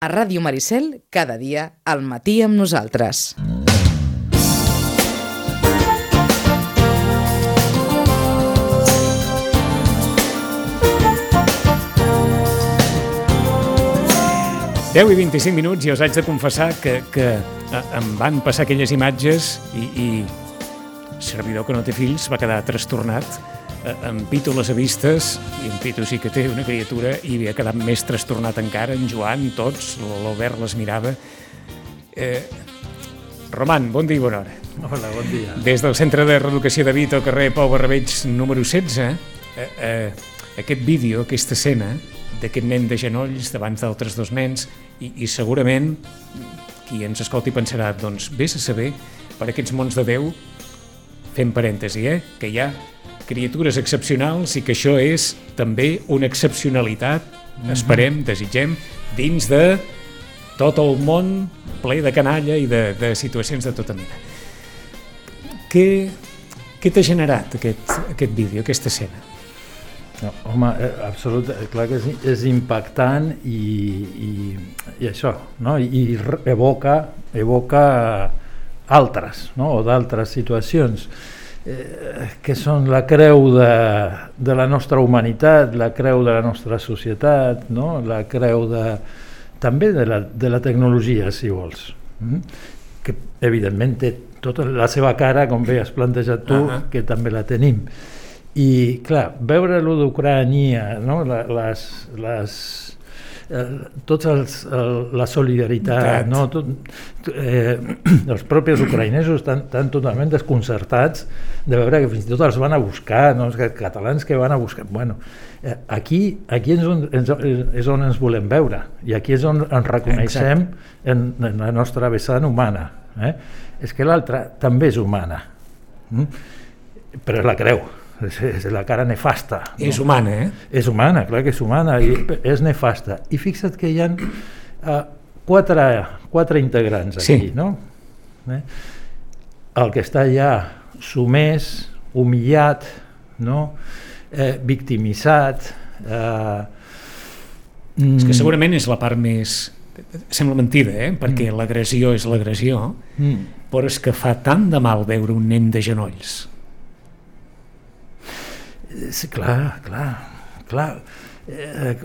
A Ràdio Maricel, cada dia, al matí amb nosaltres. Deu i 25 minuts i us haig de confessar que, que eh, em van passar aquelles imatges i, i servidor que no té fills va quedar trastornat en Pitu les ha vistes i en Pitu sí que té una criatura i havia quedat més trastornat encara, en Joan, tots, l'Albert les mirava. Eh, Roman, bon dia i bona hora. Hola, bon dia. Des del Centre de Reeducació de Vito, carrer Pau Barrabeig, número 16, eh, eh, aquest vídeo, aquesta escena d'aquest nen de genolls davant d'altres dos nens i, i segurament qui ens escolti pensarà, doncs vés a saber per aquests mons de Déu fem parèntesi, eh? que hi ha criatures excepcionals i que això és també una excepcionalitat, mm -hmm. esperem, desitgem, dins de tot el món ple de canalla i de, de situacions de tota mena. Què, què t'ha generat aquest, aquest vídeo, aquesta escena? No, home, eh, absolut, eh, clar que és, és impactant i, i, i això, no? I, i evoca, evoca altres, no? o d'altres situacions eh, que són la creu de, de la nostra humanitat, la creu de la nostra societat, no? la creu de, també de la, de la tecnologia, si vols, mm? que evidentment té tota la seva cara, com bé has plantejat tu, uh -huh. que també la tenim i clar, veure lo d'Ucrània, no? les, les, tots els, el, la solidaritat, no? Tot, eh, els propis ucraïnesos estan, estan totalment desconcertats de veure que fins i tot els van a buscar, no? els catalans que van a buscar. Bueno, eh, aquí, aquí és, on, és on ens volem veure i aquí és on ens reconeixem en, en la nostra vessant humana. Eh? És que l'altra també és humana, mm? però la creu és, és la cara nefasta. No? És humana, eh? És humana, clar que és humana, i és nefasta. I fixa't que hi ha uh, quatre, quatre integrants aquí, sí. no? Eh? El que està allà sumès, humillat, no? eh, victimitzat... Eh, és que segurament és la part més... Sembla mentida, eh? perquè mm. l'agressió és l'agressió, mm. però és que fa tant de mal veure un nen de genolls Sí, clar, clar, clar. Eh,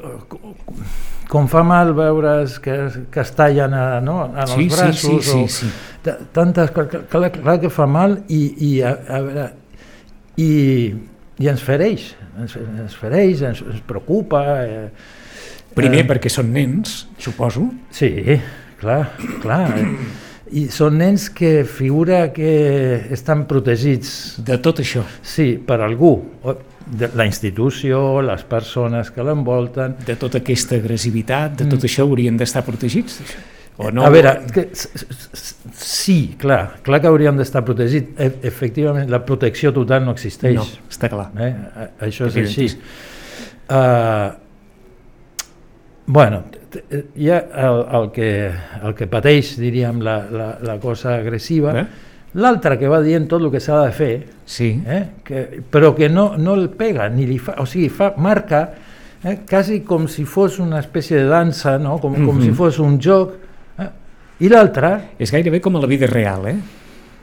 com fa mal veure's que, que es tallen a, no, en els sí, braços sí, sí, sí, sí. tantes clar, clar que fa mal i, i, a, a veure, i, i ens fereix ens, ens fereix, ens, ens preocupa eh, primer eh, perquè són nens, suposo sí, clar, clar eh, i són nens que figura que estan protegits de tot això sí, per algú de la institució, les persones que l'envolten... De tota aquesta agressivitat, de tot mm. això haurien d'estar protegits? O no? A veure, que, sí, clar, clar que hauríem d'estar protegits. E efectivament, la protecció total no existeix. No, està clar. Eh? Això és així. Uh, bueno, hi ha el, el, que, el que pateix, diríem, la, la, la cosa agressiva, eh? L'altre que va dient tot el que s'ha de fer, sí. eh, que, però que no, no el pega, ni li fa, o sigui, fa, marca eh, quasi com si fos una espècie de dansa, no? com, mm -hmm. com si mhm. fos un joc, eh? i l'altre... És gairebé com a la vida real, eh?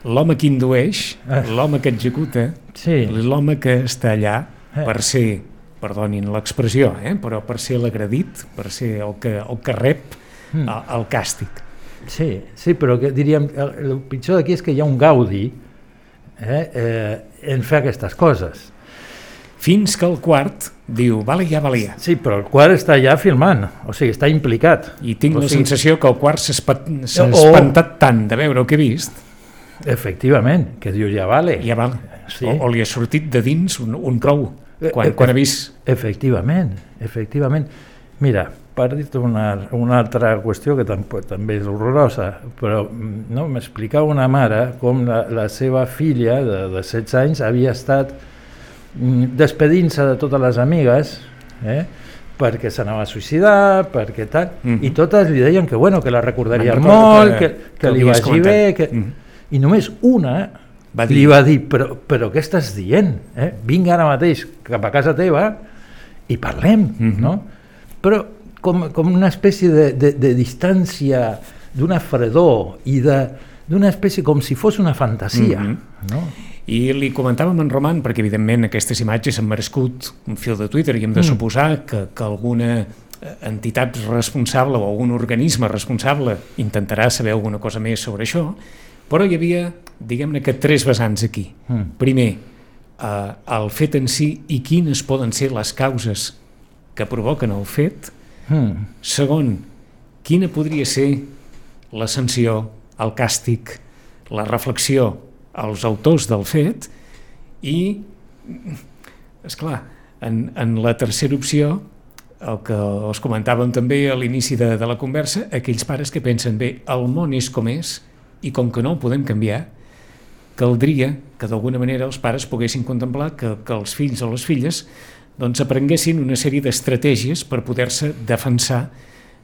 L'home que indueix, eh. l'home que executa, sí. l'home que està allà eh. per ser, perdonin l'expressió, eh? però per ser l'agredit, per ser el que, el que rep mm. el, el càstig. Sí, sí, però que diríem, el, el pitjor d'aquí és que hi ha un gaudi eh, eh, en fer aquestes coses. Fins que el quart diu, vale, ja valia. Sí, però el quart està ja filmant, o sigui, està implicat. I tinc o la sigui... sensació que el quart s'ha espantat tant de veure el que he vist. Efectivament, que diu, ja vale. Ja vale. Sí. O, o li ha sortit de dins un, un prou, quan, e quan ha vist... Efectivament, efectivament. Mira, per dir-te una, una altra qüestió que tampoc, també és horrorosa, però no, m'explicava una mare com la, la seva filla de, de 16 anys havia estat mm, despedint-se de totes les amigues eh, perquè s'anava a suïcidar, perquè tal, mm -hmm. i totes li deien que, bueno, que la recordaria molt, que, que, que li vagi bé, que... Mm -hmm. i només una va dir... li va dir, però, però què estàs dient? Eh? Vinga ara mateix cap a casa teva i parlem, mm -hmm. no? Però com, com una espècie de, de, de distància, d'una fredor i d'una espècie com si fos una fantasia. Mm -hmm. no? I li comentàvem en Roman, perquè evidentment aquestes imatges han merescut un fil de Twitter i hem de mm. suposar que, que alguna eh, entitat responsable o algun organisme responsable intentarà saber alguna cosa més sobre això, però hi havia, diguem-ne que tres vessants aquí. Mm. Primer, eh, el fet en si i quines poden ser les causes que provoquen el fet. Mm. Segon, quina podria ser la sanció, el càstig, la reflexió als autors del fet i, és clar, en, en la tercera opció, el que us comentàvem també a l'inici de, de la conversa, aquells pares que pensen bé, el món és com és i com que no el podem canviar, caldria que d'alguna manera els pares poguessin contemplar que, que els fills o les filles doncs aprenguessin una sèrie d'estratègies per poder-se defensar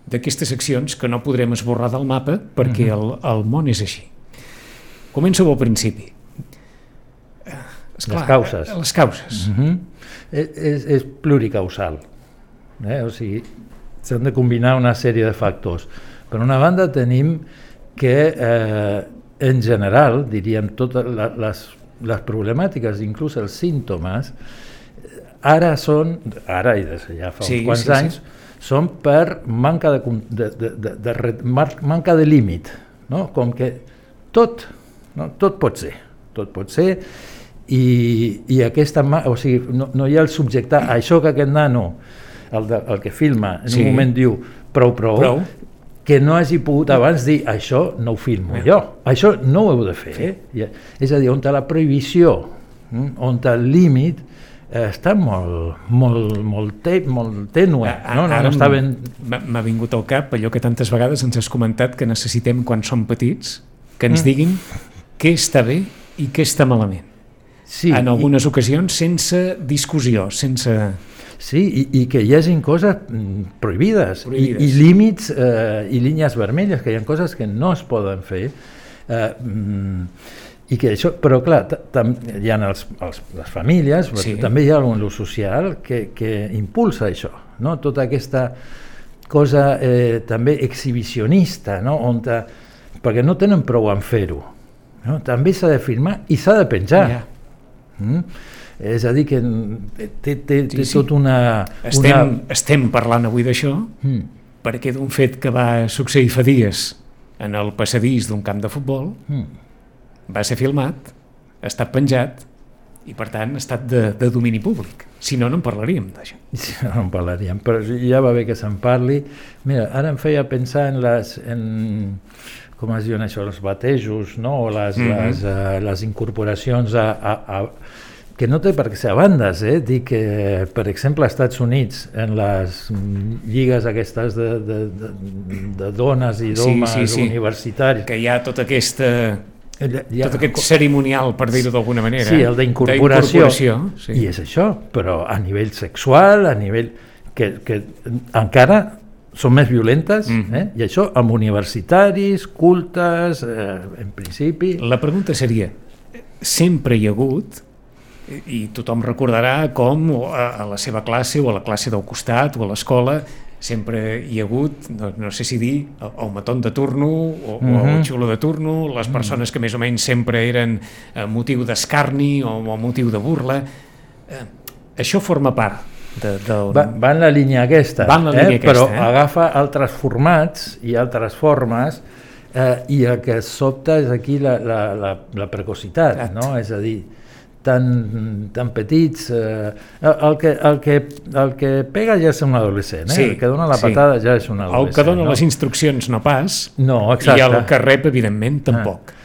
d'aquestes accions que no podrem esborrar del mapa perquè el, el món és així. Començo pel principi. Esclar, les causes. Les causes. Uh -huh. és, és pluricausal. Eh? O sigui, s'han de combinar una sèrie de factors. Per una banda tenim que eh, en general, diríem, totes les, les problemàtiques, inclús els símptomes, ara són, ara i des de ja fa sí, uns quants sí, anys, sí són per manca de, de, de, de, de, manca de límit, no? com que tot, no? tot pot ser, tot pot ser, i, i aquesta, o sigui, no, no hi ha el subjecte, això que aquest nano, el, de, el que filma, en sí. un moment diu prou, prou, prou, que no hagi pogut abans dir això no ho filmo ja. jo, això no ho heu de fer. Sí. Eh? És a dir, on la prohibició, mm, on el límit, eh, està molt, molt, molt, te, molt tènue. No? no, no està ben... M'ha vingut al cap allò que tantes vegades ens has comentat que necessitem quan som petits, que ens mm. diguin què està bé i què està malament. Sí, en algunes i... ocasions sense discussió, sense... Sí, i, i que hi hagin coses mm, prohibides, prohibides. I, i límits eh, i línies vermelles, que hi ha coses que no es poden fer. Eh, mm, i que això, però clar, hi ha els, els, les famílies, sí. també hi ha algun l'ús social que, que impulsa això, no? tota aquesta cosa eh, també exhibicionista, no? On ta, perquè no tenen prou en fer-ho. No? També s'ha de filmar i s'ha de penjar. Yeah. Mm? És a dir, que té, té, té sí, tot una... Estem, una... estem parlant avui d'això mm. perquè d'un fet que va succeir fa dies en el passadís d'un camp de futbol mm va ser filmat, ha estat penjat i per tant ha estat de, de domini públic. Si no, no en parlaríem d'això. No, no en parlaríem, però ja va bé que se'n parli. Mira, ara em feia pensar en les... En, com es diuen això, els batejos, no? o les, mm -hmm. les, uh, les incorporacions a, a, a, que no té per què ser a bandes, eh? dir que, per exemple, als Estats Units, en les lligues aquestes de, de, de, de dones i d'homes sí, sí, sí. universitaris... Que hi ha tota aquesta ja, tot aquest cerimonial, per dir-ho d'alguna manera. Sí, el d'incorporació. Sí. I és això, però a nivell sexual, a nivell... que, que encara són més violentes, mm eh? i això amb universitaris, cultes, eh, en principi... La pregunta seria, sempre hi ha hagut, i tothom recordarà com a la seva classe o a la classe del costat o a l'escola sempre hi ha hagut, no, no sé si dir, el, el matón de turno o, uh -huh. o el mhm. xulo de turno, les mhm. persones que més o menys sempre eren eh, motiu d'escarni o, o motiu de burla. Eh, això forma part de, de... Va, va en la línia aquesta, va en la línia eh? aquesta però eh? agafa altres formats i altres formes eh, i el que sobta és aquí la, la, la, la precocitat, no? és a dir, tan, tan petits. Eh, el, que, el, que, el que pega ja és un adolescent, eh? sí, el que dona la patada sí. ja és un adolescent. El que dona no? les instruccions no pas, no, exacte. i el que rep, evidentment, tampoc. Ah.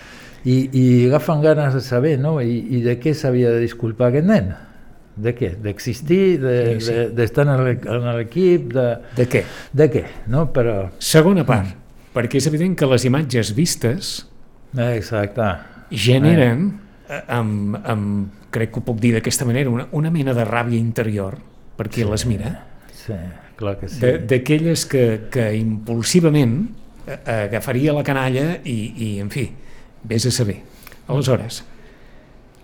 I, I agafen ganes de saber, no? I, i de què s'havia de disculpar aquest nen? De què? D'existir, d'estar de, sí, sí. de, en l'equip, de... De què? De què, no? Però... Segona part, mm. perquè és evident que les imatges vistes... Exacte. Generen... Eh amb, amb, crec que ho puc dir d'aquesta manera, una, una mena de ràbia interior per qui sí, les mira. Sí, clar que sí. D'aquelles que, que impulsivament eh, agafaria la canalla i, i, en fi, vés a saber. Aleshores,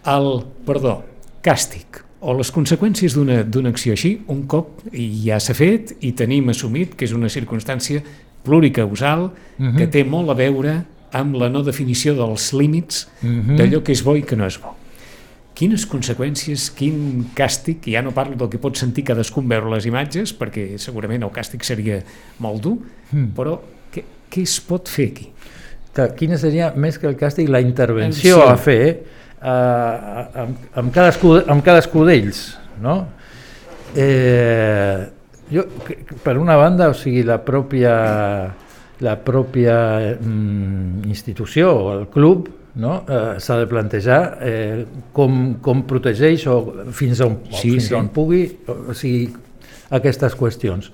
el, perdó, càstig o les conseqüències d'una d'una acció així, un cop ja s'ha fet i tenim assumit que és una circumstància pluricausal uh -huh. que té molt a veure amb la no definició dels límits uh -huh. d'allò que és bo i que no és bo. Quines conseqüències, quin càstig, ja no parlo del que pot sentir cadascú en veure les imatges, perquè segurament el càstig seria molt dur, mm. però què, què es pot fer aquí? Quina seria, més que el càstig, la intervenció sí. a fer eh, amb, amb, cadascú, amb cadascú d'ells, no? Eh, jo, per una banda, o sigui, la pròpia, la pròpia mm, institució o el club no? eh, s'ha de plantejar eh, com, com protegeix o fins on, sí, fins sí. on pugui o sigui, aquestes qüestions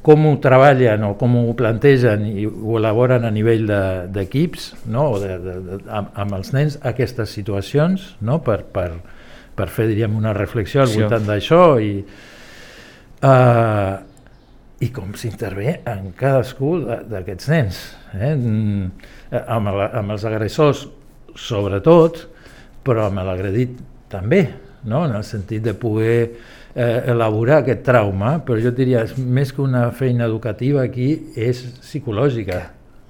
com ho treballen o com ho plantegen i ho elaboren a nivell d'equips de, no? de, de, de, amb, amb els nens aquestes situacions no? per, per, per fer diríem, una reflexió al voltant d'això i, uh, i com s'intervé en cadascú d'aquests nens eh? amb, la, amb els agressors sobretot, però amb l'agredit també, no? en el sentit de poder eh, elaborar aquest trauma, però jo diria, és, més que una feina educativa aquí, és psicològica.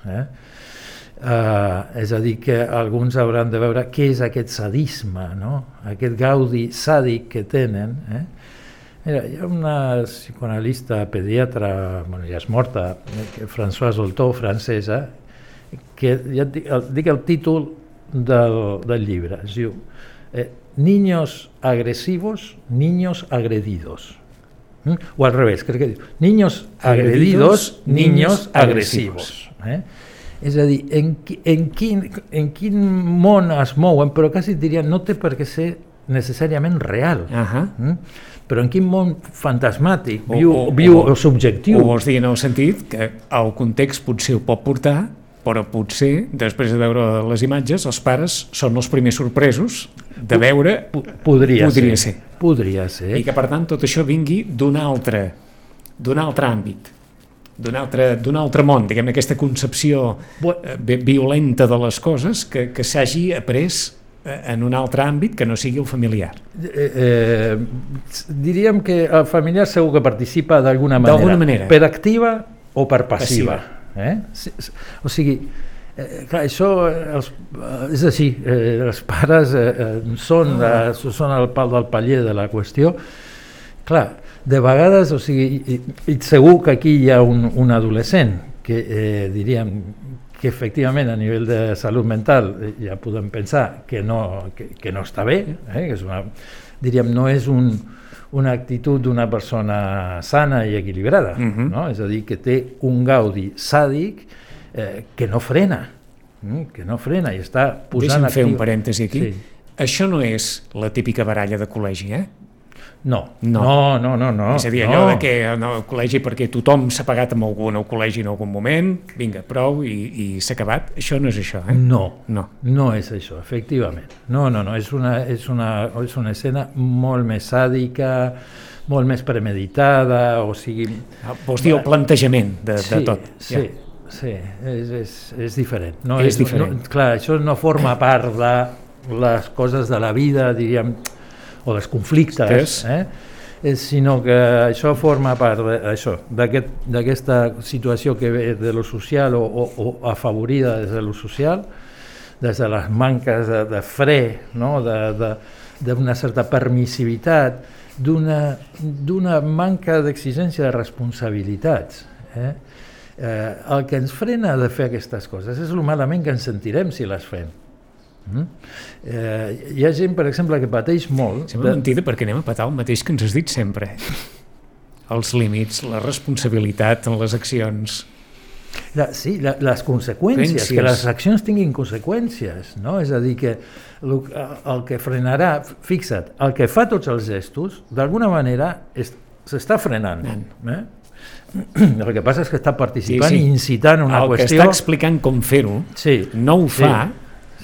Eh? Uh, és a dir, que alguns hauran de veure què és aquest sadisme, no? aquest gaudi sàdic que tenen. Eh? Mira, hi ha una psicoanalista pediatra, bueno, ja és morta, eh, Françoise Oltó, francesa, que ja et dic, el, dic el títol del, del llibre. Es diu eh, Niños agresivos, niños agredidos. ¿Mm? O al revés, crec que diu Niños agredidos, niños agresivos. Eh? És a dir, en, en, quin, en quin món es mouen, però quasi diria no té per què ser necessàriament real. Uh -huh. mm? Però en quin món fantasmàtic viu, o, o, viu o, o subjectiu? O vols dir en el sentit que el context potser ho pot portar però potser, després de veure les imatges, els pares són els primers sorpresos de veure... Podria, podria ser. ser. Podria ser. I que, per tant, tot això vingui d'un altre, d'un altre àmbit, d'un altre, altre món, diguem aquesta concepció eh, violenta de les coses que, que s'hagi après en un altre àmbit que no sigui el familiar. Eh, eh, diríem que el familiar segur que participa d'alguna manera, manera, per activa o per passiva. passiva Eh? O sigui, eh, clar, això eh, els, eh, és així, eh, els pares eh, eh, són, eh, són el pal del paller de la qüestió. Clar, de vegades, o sigui, i, i segur que aquí hi ha un, un adolescent que eh, diríem que efectivament a nivell de salut mental eh, ja podem pensar que no, que, que no està bé, eh, que és una, diríem, no és un, una actitud d'una persona sana i equilibrada, uh -huh. no? és a dir, que té un gaudi sàdic eh, que no frena, mm? que no frena i està posant... Deixa'm fer un parèntesi aquí. Sí. Això no és la típica baralla de col·legi, eh? No, no, no, no, no. És a dir, allò no. de que no, el col·legi perquè tothom s'ha pagat amb algun al col·legi en algun moment, vinga, prou i, i s'ha acabat, això no és això, eh? No, no, no és això, efectivament. No, no, no, és una, és una, és una escena molt més sàdica, molt més premeditada, o sigui... Ah, vols dir el plantejament de, sí, de tot. Sí, ja. sí, és, és, és diferent. No, és, és diferent. No, clar, això no forma part de les coses de la vida, diríem, o dels conflictes, eh? eh? sinó que això forma part d'aquesta aquest, situació que ve de lo social o, o, o afavorida des de lo social, des de les manques de, de fre, no? d'una certa permissivitat, d'una manca d'exigència de responsabilitats. Eh? Eh, el que ens frena de fer aquestes coses és el malament que ens sentirem si les fem. Mm? Eh, hi ha gent, per exemple, que pateix molt... Sembla de... mentida perquè anem a patar el mateix que ens has dit sempre. Els límits, la responsabilitat en les accions... La, sí, la, les conseqüències, Crències. que les accions tinguin conseqüències, no? És a dir, que el, el que frenarà, fixa't, el que fa tots els gestos, d'alguna manera s'està frenant. Eh? El que passa és que està participant sí, sí. i incitant una el qüestió... El que està explicant com fer-ho sí, no ho fa, sí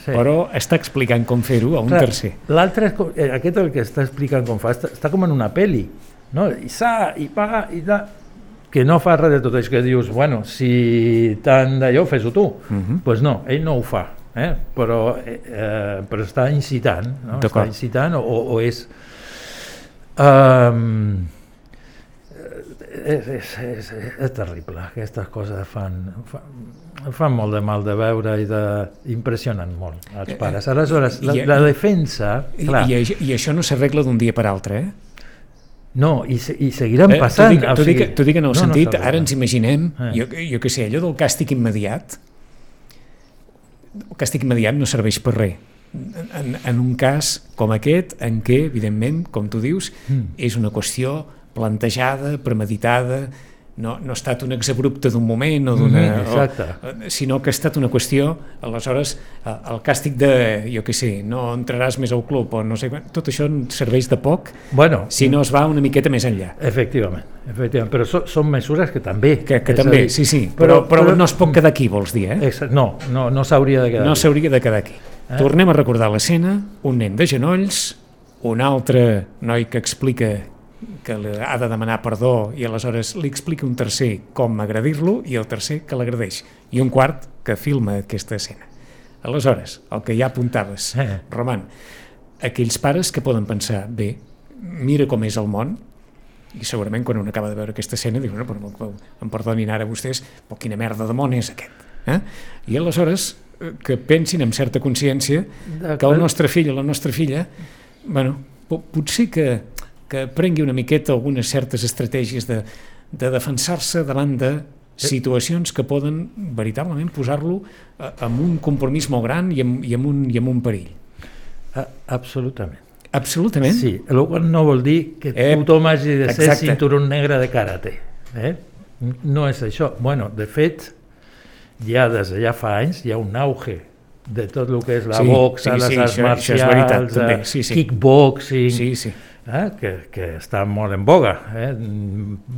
sí. però està explicant com fer-ho a un Clar, tercer. L'altre, eh, aquest el que està explicant com fa, està, està com en una peli, no? i sa, i pa, i da, que no fa res de tot això que dius, bueno, si tant d'allò, fes-ho tu. Doncs uh -huh. pues no, ell no ho fa, eh? però, eh, però està incitant, no? està incitant o, o és Um, és, és, és, és terrible, aquestes coses fan, fan, fan molt de mal de veure i de, impressionen molt els pares. Aleshores, la, I- la defensa, I, clar, i, I això no s'arregla d'un dia per altre, eh? no, i, i seguiran Eh, passant. T'ho dic, o dic, sigui, t'ho dic en el no, no sentit, s'arregla. ara ens imaginem, Eh. jo, jo què sé, allò del càstig immediat, el càstig immediat no serveix per res. En, en un cas com aquest, en què, evidentment, com tu dius, Mm. és una qüestió plantejada, premeditada, no, no ha estat un exabrupte d'un moment o d'una... Mhm, exacte. o- sinó que ha estat una qüestió, aleshores, eh, el càstig de, jo què sé, no entraràs més al club o no sé, quan, tot això serveix de poc Bueno, si no es va una miqueta més enllà. efectivament, efectivament, però so, són mesures que també... Que, que també, dir, sí, sí, però, però, però no es pot quedar aquí, vols dir, eh? Exa- No, no, no s'hauria de quedar No s'hauria de quedar aquí. Eh? Tornem a recordar l'escena, un nen de genolls, un altre noi que explica que ha de demanar perdó i aleshores li explica un tercer com agredir-lo i el tercer que l'agredeix i un quart que filma aquesta escena. Aleshores, el que ja apuntaves, Eh. Roman, aquells pares que poden pensar, bé, mira com és el món, i segurament quan un acaba de veure aquesta escena diu, no, però, em perdonin ara vostès, però quina merda de món és aquest? Eh? I aleshores eh, que pensin amb certa consciència que el nostre fill o la nostra filla, bueno, po- potser que, que prengui una miqueta algunes certes estratègies de, de defensar-se davant de situacions que poden veritablement posar-lo eh, amb un compromís molt gran i amb, i amb, un, i amb un perill. Absolutament. Absolutament. Sí, el qual no vol dir que Eh, tothom hagi de ser exacte. cinturó negre de karate. Eh? No és això. Bueno, de fet, ja des de ja fa anys hi ha un auge de tot el que és la Sí, boxa, sí, les sí, arts això- això és marcials, veritat, eh, sí, sí. kickboxing, Sí, sí. Eh? que, que està molt en boga. Eh?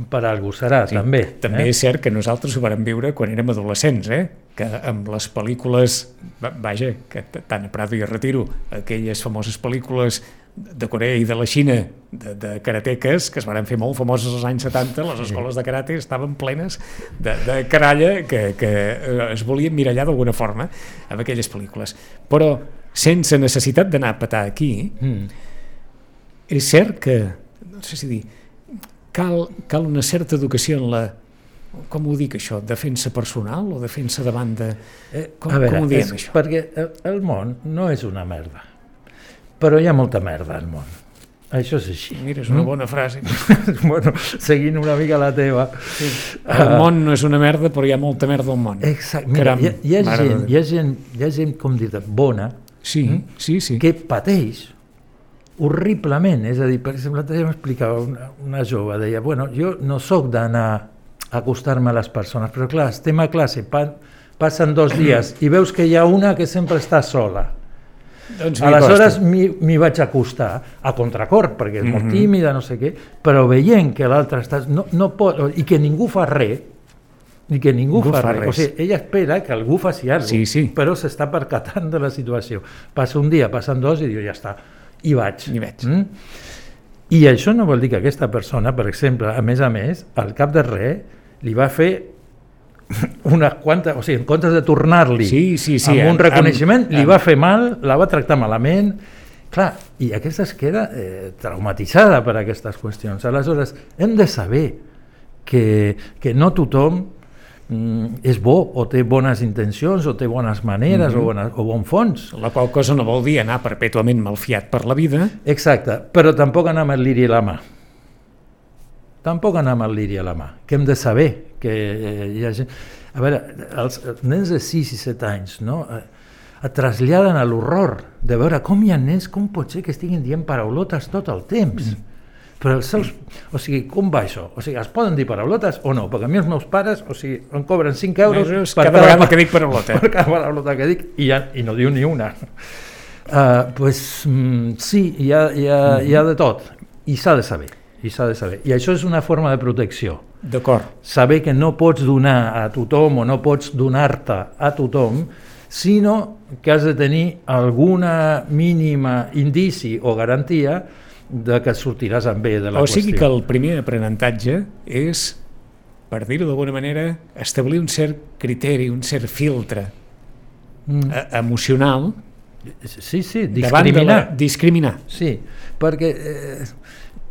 Per algú serà, Sí, també. També eh? és cert que nosaltres ho vàrem viure quan érem adolescents, eh? que amb les pel·lícules, va- vaja, que tant a Prado i a Retiro, aquelles famoses pel·lícules de Corea i de la Xina, de, de karateques, que es van fer molt famoses als anys 70, les escoles de karate estaven plenes de, de caralla que, que eh, es volien mirallar d'alguna forma amb aquelles pel·lícules. Però sense necessitat d'anar a petar aquí, Mm. És cert que, no sé si dir, cal, cal una certa educació en la, com ho dic això, defensa personal o defensa davant de... Eh, Com- a veure, com ho diem, és això? Perquè el, món no és una merda, però hi ha molta merda al món. Això és així. Mira, és una Mm? bona frase. bueno, seguint una mica la teva. El món no és una merda, però hi ha molta merda al món. Exacte. Mira, Caram, hi, ha, hi, ha gent, hi, ha gent, hi ha gent, com dir bona, Sí, sí, sí. que pateix horriblement. És a dir, per exemple, l'altre dia m'explicava una, una jove, deia, bueno, jo no sóc d'anar a acostar-me a les persones, però clar, estem a classe, pa, passen dos dies i veus que hi ha una que sempre està sola. Doncs Aleshores m'hi vaig acostar a contracor, perquè és molt Mhm. tímida, no sé què, però veient que l'altre està... No, no pot, I que ningú fa res, i que ningú, Ningú fa, fa res. O res. sigui, ella espera que algú faci alguna cosa, Sí, sí. però s'està percatant de la situació. Passa un dia, passen dos i diu, ja està, i vaig. I vaig. Mm? I això no vol dir que aquesta persona, per exemple, a més a més, al cap de res, li va fer unes quantes, o sigui, en comptes de tornar-li Sí, sí, sí, amb un reconeixement, amb- li va fer mal, la va tractar malament, clar, i aquesta es queda eh, traumatitzada per aquestes qüestions. Aleshores, hem de saber que, que no tothom mm, és bo o té bones intencions o té bones maneres Mhm. o, bones, o bon fons. La qual cosa no vol dir anar perpètuament malfiat per la vida, Exacte, però tampoc anar amb el liri a la mà. Tampoc anar amb el liri a la mà, que hem de saber que eh, hi ha gent... A veure, els, els nens de 6 i 7 anys no, eh, et traslladen a l'horror de veure com hi ha nens, com pot ser que estiguin dient paraulotes tot el temps. Mm. Però els seus... O sigui, com va això? O sigui, es poden dir paraulotes o no? Perquè a mi els meus pares, o sigui, em cobren 5 euros Euros cada vegada que dic paraulota. per cada paraulota que dic i, ja, i no diu ni una. Uh, pues, mm, sí, hi ha, hi, ha, hi ha de tot i s'ha de saber i s'ha de saber. I això és una forma de protecció. d'acord, Saber que no pots donar a tothom o no pots donar-te a tothom, sinó que has de tenir alguna mínima indici o garantia de que sortiràs amb bé de la o qüestió. sigui que el primer aprenentatge és, per dir-ho d'alguna manera, establir un cert criteri, un cert filtre Mm. eh, emocional Sí, sí, de la... discriminar. Discriminar. Sí, perquè eh,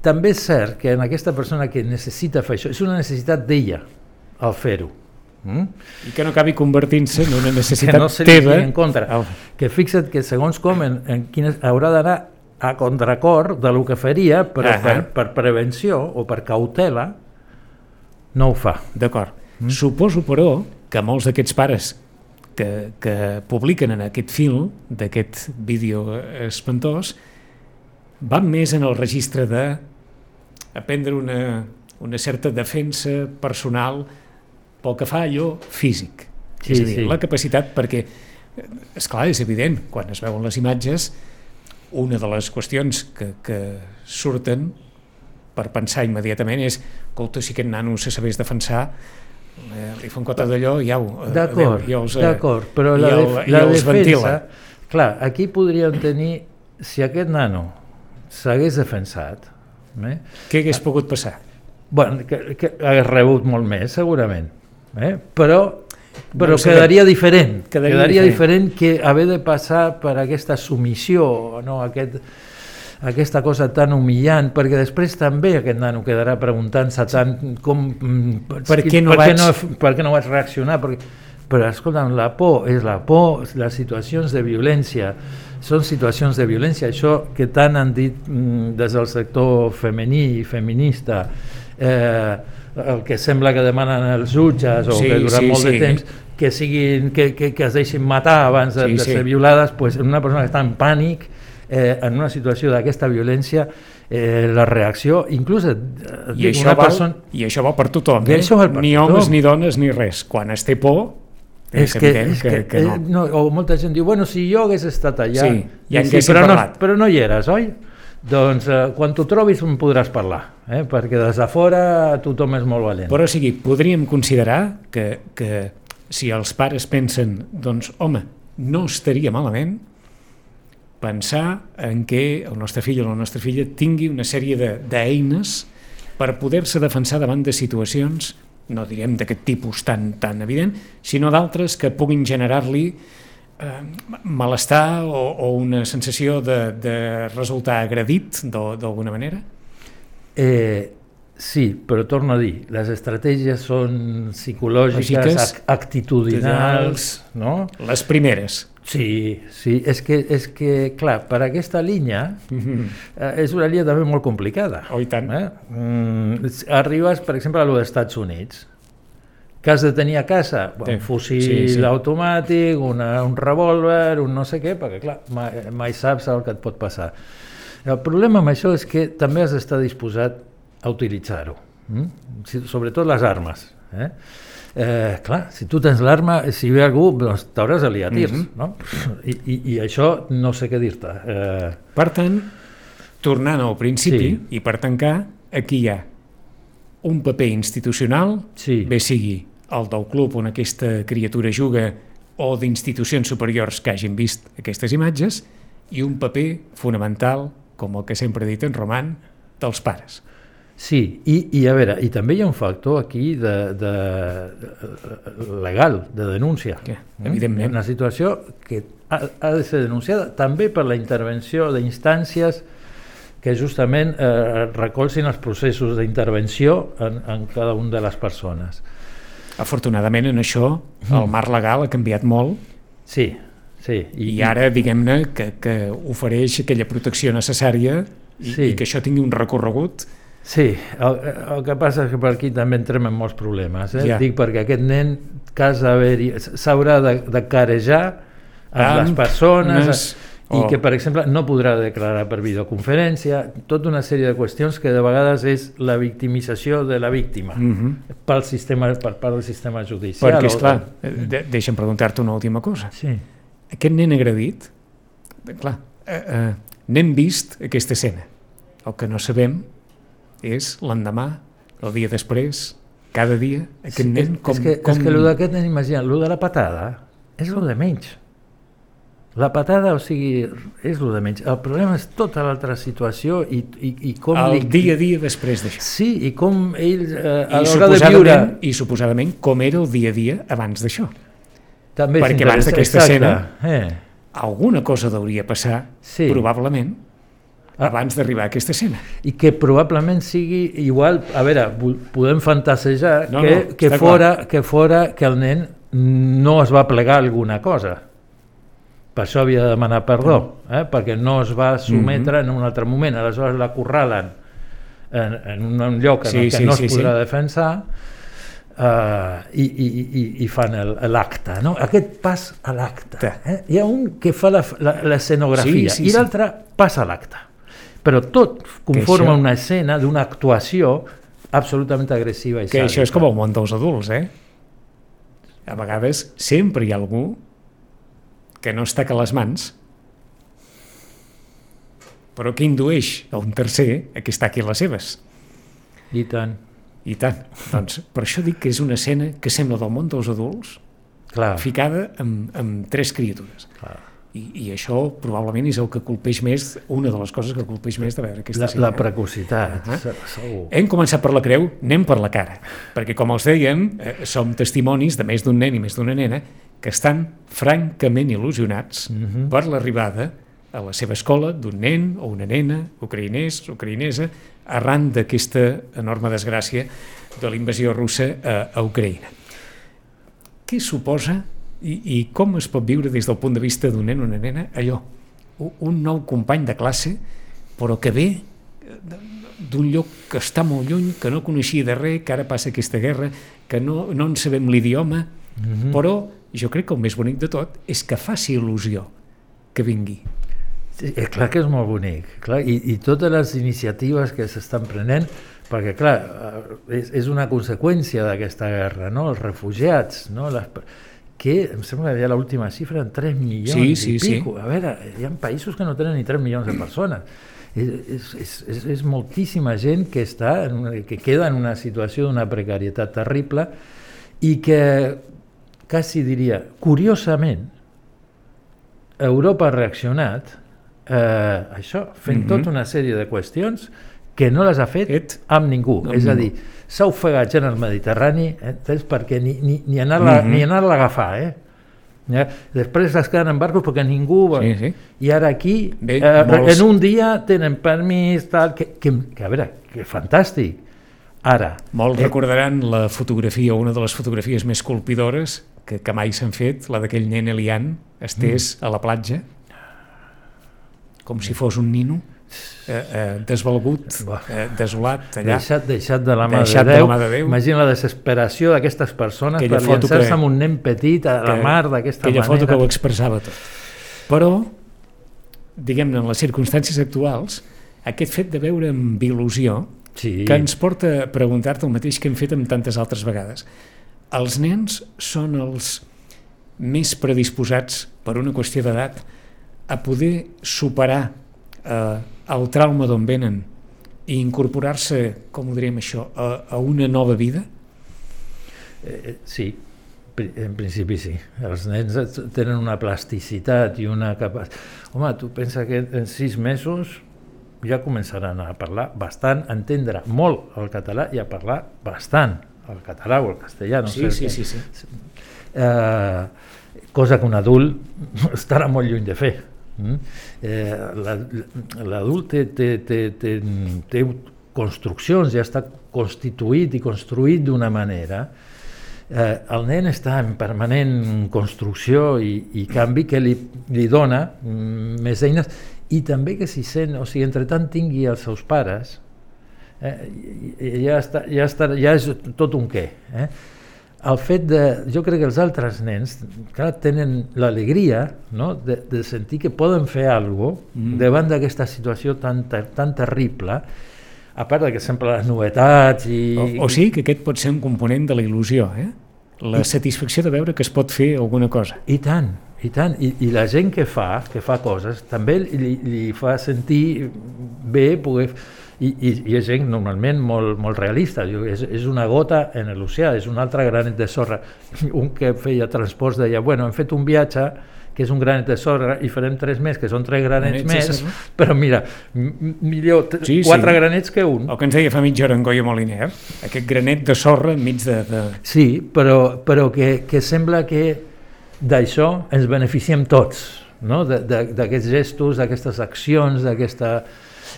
també és cert que en aquesta persona que necessita fer això, és una necessitat d'ella al fer-ho. Mm? I que no acabi convertint-se en una Que necessitat no se li teva. en contra. Au. Que fixa't que segons com en, en quines, haurà d'anar a contracor de lo que faria, però Ahà. per, per prevenció o per cautela no ho fa. D'acord. Mm. Suposo, però, que molts d'aquests pares que, que publiquen en aquest fil d'aquest vídeo espantós van més en el registre de aprendre una, una certa defensa personal pel que fa a allò físic. Sí, és a dir, sí. la capacitat, perquè, és clar, és evident, quan es veuen les imatges, una de les qüestions que, que surten per pensar immediatament és escolta, si aquest nano se sabés defensar eh, li fa un cota d'allò i au, eh, D'acord, adéu, i els, eh, d'acord, però la, el- def la defensa... ventila. Clar, aquí podríem tenir, si aquest nano s'hagués defensat, eh? què hagués pogut passar? bueno, que, que hagués rebut molt més, segurament, eh? però, però ho sabem. quedaria diferent, Quedaria quedaria, diferent. diferent. que haver de passar per aquesta submissió, no? aquest, aquesta cosa tan humillant, perquè després també aquest nano quedarà preguntant-se tant com... mm, Per què no per vaig- Què no, per què no vaig reaccionar? Perquè, però, escolta'm, la por és la por, les situacions de violència són situacions de violència, això que tant han dit mm, des del sector femení i feminista, eh, el que sembla que demanen els jutges o Sí, que durant sí, molt sí. de temps que, siguin, que, que, que es deixin matar abans de, Sí, de sí. ser violades, pues, una persona que està en pànic, eh, en una situació d'aquesta violència, eh, la reacció, inclús eh, I això, una val, persona... I això val per tothom, eh? per ni tothom. homes, ni dones, ni res. Quan es té por, és, que, és que, que, que no. eh, no. O molta gent diu, bueno, si jo hagués estat allà... Sí, ja sí, però, no, però no hi eres, oi? Doncs eh, quan t'ho trobis em podràs parlar, eh? perquè des de fora tothom és molt valent. Però o sigui, podríem considerar que, que si els pares pensen, doncs, home, no estaria malament pensar en què el nostre fill o la nostra filla tingui una sèrie de- d'eines per poder-se defensar davant de situacions, no direm d'aquest tipus tan, tan evident, sinó d'altres que puguin generar-li malestar o, o una sensació de, de resultar agredit d'al- d'alguna manera? Eh, sí, però torno a dir, les estratègies són psicològiques, Lògiques, ac actitudinals, no? Les primeres. Sí, sí, és que, és que clar, per aquesta línia eh, és una línia també molt complicada. Oh, i tant. Eh? Mm, arribes, per exemple, a lo dels Estats Units, que has de tenir a casa Sí, un fusil sí, sí. automàtic, una, un revòlver, un no sé què, perquè clar, mai, mai saps el que et pot passar. El problema amb això és que també has d'estar disposat a utilitzar-ho, mm? Sobretot les armes. Eh? Eh, clar, si tu tens l'arma, si ve algú, doncs t'hauràs de liar tirs, Mhm. no? I, i, I això no sé què dir-te. Eh, Per tant, tornant al principi Sí. i per tancar, aquí hi ha un paper institucional, sí. bé sigui el del club on aquesta criatura juga o d'institucions superiors que hagin vist aquestes imatges, i un paper fonamental, com el que sempre he dit en Roman, dels pares. Sí, i, i a veure, i també hi ha un factor aquí de, de, de legal, de denúncia. Que, Mm? evidentment. Una situació que ha, ha de ser denunciada també per la intervenció d'instàncies que justament eh, recolzin els processos d'intervenció en, en cada una de les persones. Afortunadament, en això, el marc legal ha canviat molt Sí, sí. i, ara, diguem-ne, que, que ofereix aquella protecció necessària i, Sí. i que això tingui un recorregut Sí, el, el que passa és que per aquí també entrem en molts problemes. Eh? Ja. Dic perquè aquest nen s'haurà de, de carejar amb, Amb les persones unes- i o- que, per exemple, no podrà declarar per videoconferència, tota una sèrie de qüestions que de vegades és la victimització de la víctima Mm -hmm. pel sistema, per part del sistema judicial. Perquè, o- esclar, de, deixa'm preguntar-te una última cosa. Sí, Aquest nen agredit, eh, clar, eh, eh, n'hem vist aquesta escena. El que no sabem és l'endemà, el dia després, cada dia, aquest sí nen és, com... és que, com... és que lo d'aquest nen, imagina't, lo de la patada és lo de menys. La patada, o sigui, és lo de menys. El problema és tota l'altra situació i, i, i com... el li- dia a dia després d'això. Sí, i com ell, eh, a l'hora de viure... I suposadament com era el dia a dia abans d'això. També perquè abans d'aquesta escena- Eh, Alguna cosa hauria passar, Sí. probablement, abans d'arribar a aquesta escena. I que probablement sigui igual, a veure, podem fantasejar No, que, no, que, fora, que fora que el nen no es va plegar alguna cosa. Per això havia de demanar perdó, eh? perquè no es va sometre en un altre moment. Aleshores l'acorralen en, en un lloc en Sí, el que sí, no sí, es podrà sí. defensar uh, i, i, i, i fan l'acte. No? Aquest pas a l'acte. Eh? Hi ha un que fa la- la- l'escenografia Sí, sí, i sí. l'altre passa a l'acte. Però tot conforma això- una escena d'una actuació absolutament agressiva i Que això és sàdica. com món dels adults, eh? A vegades sempre hi ha algú que no està que les mans, però que indueix a un tercer a que està aquí a les seves. I tant. I tant. Doncs per això dic que és una escena que sembla del món dels adults Clar, ficada amb, amb tres criatures. clar. I, I això probablement és el que colpeix més, una de les coses que colpeix més de veure aquesta La, la precocitat, se- segur. Hem començat per la creu, anem per la cara, perquè com els dèiem, eh, som testimonis de més d'un nen i més d'una nena que estan francament il·lusionats Mhm. per l'arribada a la seva escola d'un nen o una nena, ucraïnès, ucraïnesa, arran d'aquesta enorme desgràcia de la invasió russa a, a Ucraïna. Què suposa i, i com es pot viure des del punt de vista d'un nen o una nena allò? Un nou company de classe, però que ve d'un lloc que està molt lluny, que no coneixia de res, que ara passa aquesta guerra, que no, no en sabem l'idioma, mm -hmm. però jo crec que el més bonic de tot és que faci il·lusió que vingui. Sí, eh, clar que és molt bonic, clar, i, i totes les iniciatives que s'estan prenent, perquè clar, eh, és, és una conseqüència d'aquesta guerra, no? els refugiats, no? Les, que em sembla que ja l'última xifra en 3 milions Sí, sí, i sí. pico. A veure, hi ha països que no tenen ni 3 milions de persones. És, és, és, és, moltíssima gent que, està en una, que queda en una situació d'una precarietat terrible i que, quasi diria, curiosament, Europa ha reaccionat eh, a això, fent mm. -hmm. tota una sèrie de qüestions que no les ha fet Fet amb ningú. amb és a ningú. dir, s'ha ofegat gent al Mediterrani eh, perquè ni, ni, ni anar-la Mhm. ni anar a agafar. Eh? Ja, després es queden en barcos perquè ningú... va- Sí, sí. I ara aquí, Bé, eh, molts- en un dia tenen permís, tal, que, que, que a veure, que fantàstic. Ara, Molts Eh. recordaran la fotografia, una de les fotografies més colpidores que, que mai s'han fet, la d'aquell nen Elian estès mm. a la platja, com si fos un nino, eh, eh, desvalgut, eh, desolat, allà. deixat, deixat de la mà Deixat de de la Déu. mà de Déu. Imagina la desesperació d'aquestes persones Aquella per llançar-se que- amb un nen petit a la que- mar d'aquesta aquella manera. foto que ho expressava tot. Però, diguem-ne, en les circumstàncies actuals, aquest fet de veure amb il·lusió, Sí. que ens porta a preguntar-te el mateix que hem fet amb tantes altres vegades. Els nens són els més predisposats, per una qüestió d'edat, a poder superar eh, el trauma d'on venen i incorporar-se, com ho diríem això, a, a una nova vida? Eh, sí, en principi sí. Els nens tenen una plasticitat i una capacitat... Home, tu pensa que en sis mesos ja començaran a parlar bastant, a entendre molt el català i a parlar bastant el català o el castellà, no sé. sí, què. sí, sí. eh, cosa que un adult estarà molt lluny de fer. Mm? Eh, la- L'adult té, té, té, té, té construccions, ja està constituït i construït d'una manera. Eh, el nen està en permanent construcció i, i canvi que li, li dona mm, més eines i també que s'hi sent, o sigui, entre tant tingui els seus pares, eh, ja, està, ja, està, ja és tot un què. Eh? El fet de, jo crec que els altres nens clar, tenen l'alegria no? de, de sentir que poden fer alguna cosa Mm. davant d'aquesta situació tan, ter- tan terrible, a part de que sempre les novetats i... O, o sigui que aquest pot ser un component de la il·lusió, eh? la satisfacció de veure que es pot fer alguna cosa. I tant, i tant. I, I la gent que fa, que fa coses, també li, li fa sentir bé poder... I, i, i és gent normalment molt, molt realista, Diu, és, és una gota en l'oceà, és un altre granet de sorra. Un que feia transports deia, bueno, hem fet un viatge que és un granet de sorra i farem tres més, que són tres granets de més, sorra. però mira, millor Sí, sí. quatre granets que un. El que ens deia fa mitja hora en Goya Moliner, aquest granet de sorra enmig de... de... Sí, però, però que, que sembla que d'això ens beneficiem tots, no? d'aquests gestos, d'aquestes accions, d'aquesta...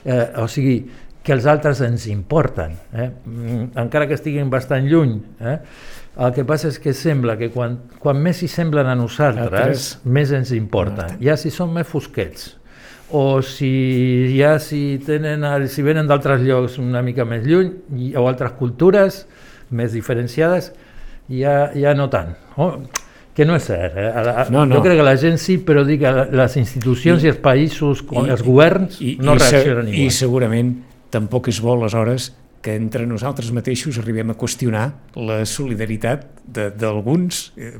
Eh, o sigui, que els altres ens importen, eh? Mm, encara que estiguin bastant lluny. Eh? El que passa és que sembla que quan, quan més s'hi semblen a nosaltres, Altres. més ens importa. Ja si són més fosquets, o si ja si, tenen, si venen d'altres llocs una mica més lluny, i- o altres cultures més diferenciades, ja, ja no tant. Oh, que no és cert. Eh? La- No, no. Jo crec que la gent sí, però dic que les institucions i, i els països, i, els governs, no se- reaccionen igual. I segurament tampoc és bo, aleshores, que entre nosaltres mateixos arribem a qüestionar la solidaritat d'alguns eh,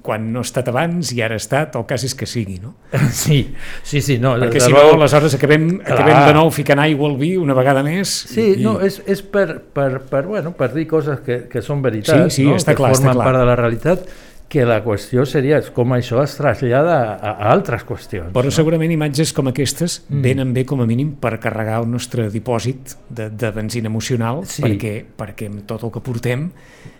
quan no ha estat abans i ara ha estat, el cas és que sigui, no? Sí, sí, sí. No, Perquè si no, aleshores acabem, Clar. acabem de nou ficant aigua al vi una vegada més. Sí, i, no, és, és per, per, per, bueno, per dir coses que, que són veritats, Sí, sí, no? està que clar, està formen clar. part de la realitat, que la qüestió seria és com això es trasllada a, a altres qüestions. Però segurament imatges com aquestes Mm. venen bé com a mínim per carregar el nostre dipòsit de, de benzina emocional Sí. perquè, perquè amb tot el que portem,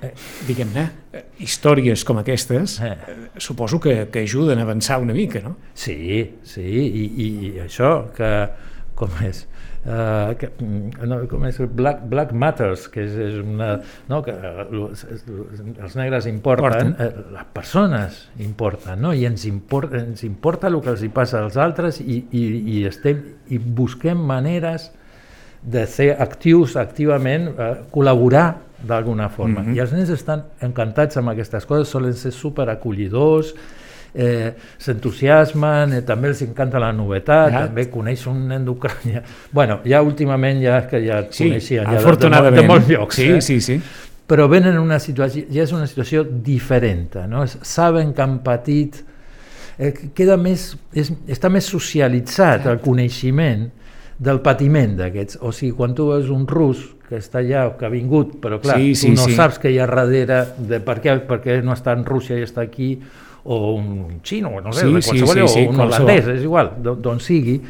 eh, diguem-ne, eh, històries com aquestes Eh. eh, suposo que, que ajuden a avançar una mica, no? Sí, sí, i, i, i això, que com és? Uh, que, mm, no, com és Black, Black Matters, que és, és una... No, que eh, els negres importen, eh, les persones importen, no? i ens, import, ens importa el que els hi passa als altres i, i, i, estem, i busquem maneres de ser actius activament, eh, col·laborar d'alguna forma. Mhm. I els nens estan encantats amb aquestes coses, solen ser superacollidors, eh, s'entusiasmen, eh, també els encanta la novetat, Ja. també coneix un nen d'Ucrània. Bueno, ja últimament ja és que ja et Sí, coneixien ja de- de, de, molts llocs. Sí, eh? sí, sí. però venen en una situació, ja és una situació diferent, no? Saben que han patit, eh, queda més, és, està més socialitzat el coneixement del patiment d'aquests. O sigui, quan tu veus un rus que està allà o que ha vingut, però clar, Sí, sí, tu no sí. saps què hi ha darrere de per què, per què no està en Rússia i està aquí, o un xino, no sé, Sí, de sí, qualsevol, sí, sí, o un qualsevol. holandès, és igual, d'on sigui,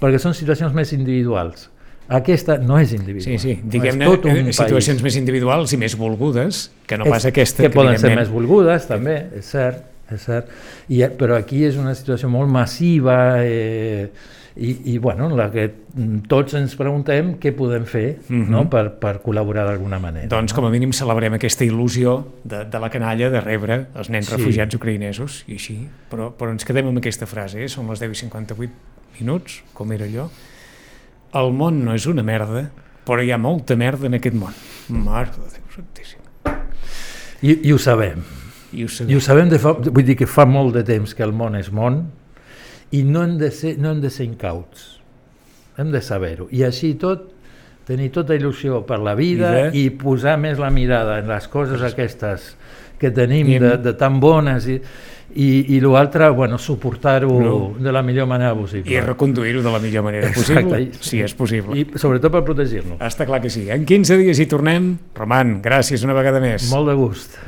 perquè són situacions més individuals. Aquesta no és individual. Sí, sí, no, diguem-ne, un eh, situacions país. més individuals i més volgudes, que no És- pas aquesta, que, poden ser més volgudes també, és cert, és cert. I, eh, però aquí és una situació molt massiva eh, i, i bueno, en la que tots ens preguntem què podem fer Mhm. no? per, per col·laborar d'alguna manera. Doncs com a mínim celebrem aquesta il·lusió de, de la canalla de rebre els nens Sí. refugiats ucraïnesos i així, però, però ens quedem amb aquesta frase, eh? són les 10 i 58 minuts, com era allò. El món no és una merda, però hi ha molta merda en aquest món. Mare de Déu santíssim. I, I ho sabem. I ho I sabem. ho sabem, de fa, vull dir que fa molt de temps que el món és món i no hem de ser, no hem de ser incauts. Hem de saber-ho. I així i tot, tenir tota il·lusió per la vida Vida. i posar més la mirada en les coses aquestes que tenim I de, de tan bones i, i, i l'altre, bueno, suportar-ho No. de la millor manera possible. I reconduir-ho de la millor manera Exacte. possible, I- si és possible. I sobretot per protegir-nos. Està clar que sí. En 15 dies hi tornem. Roman, gràcies una vegada més. Molt de gust.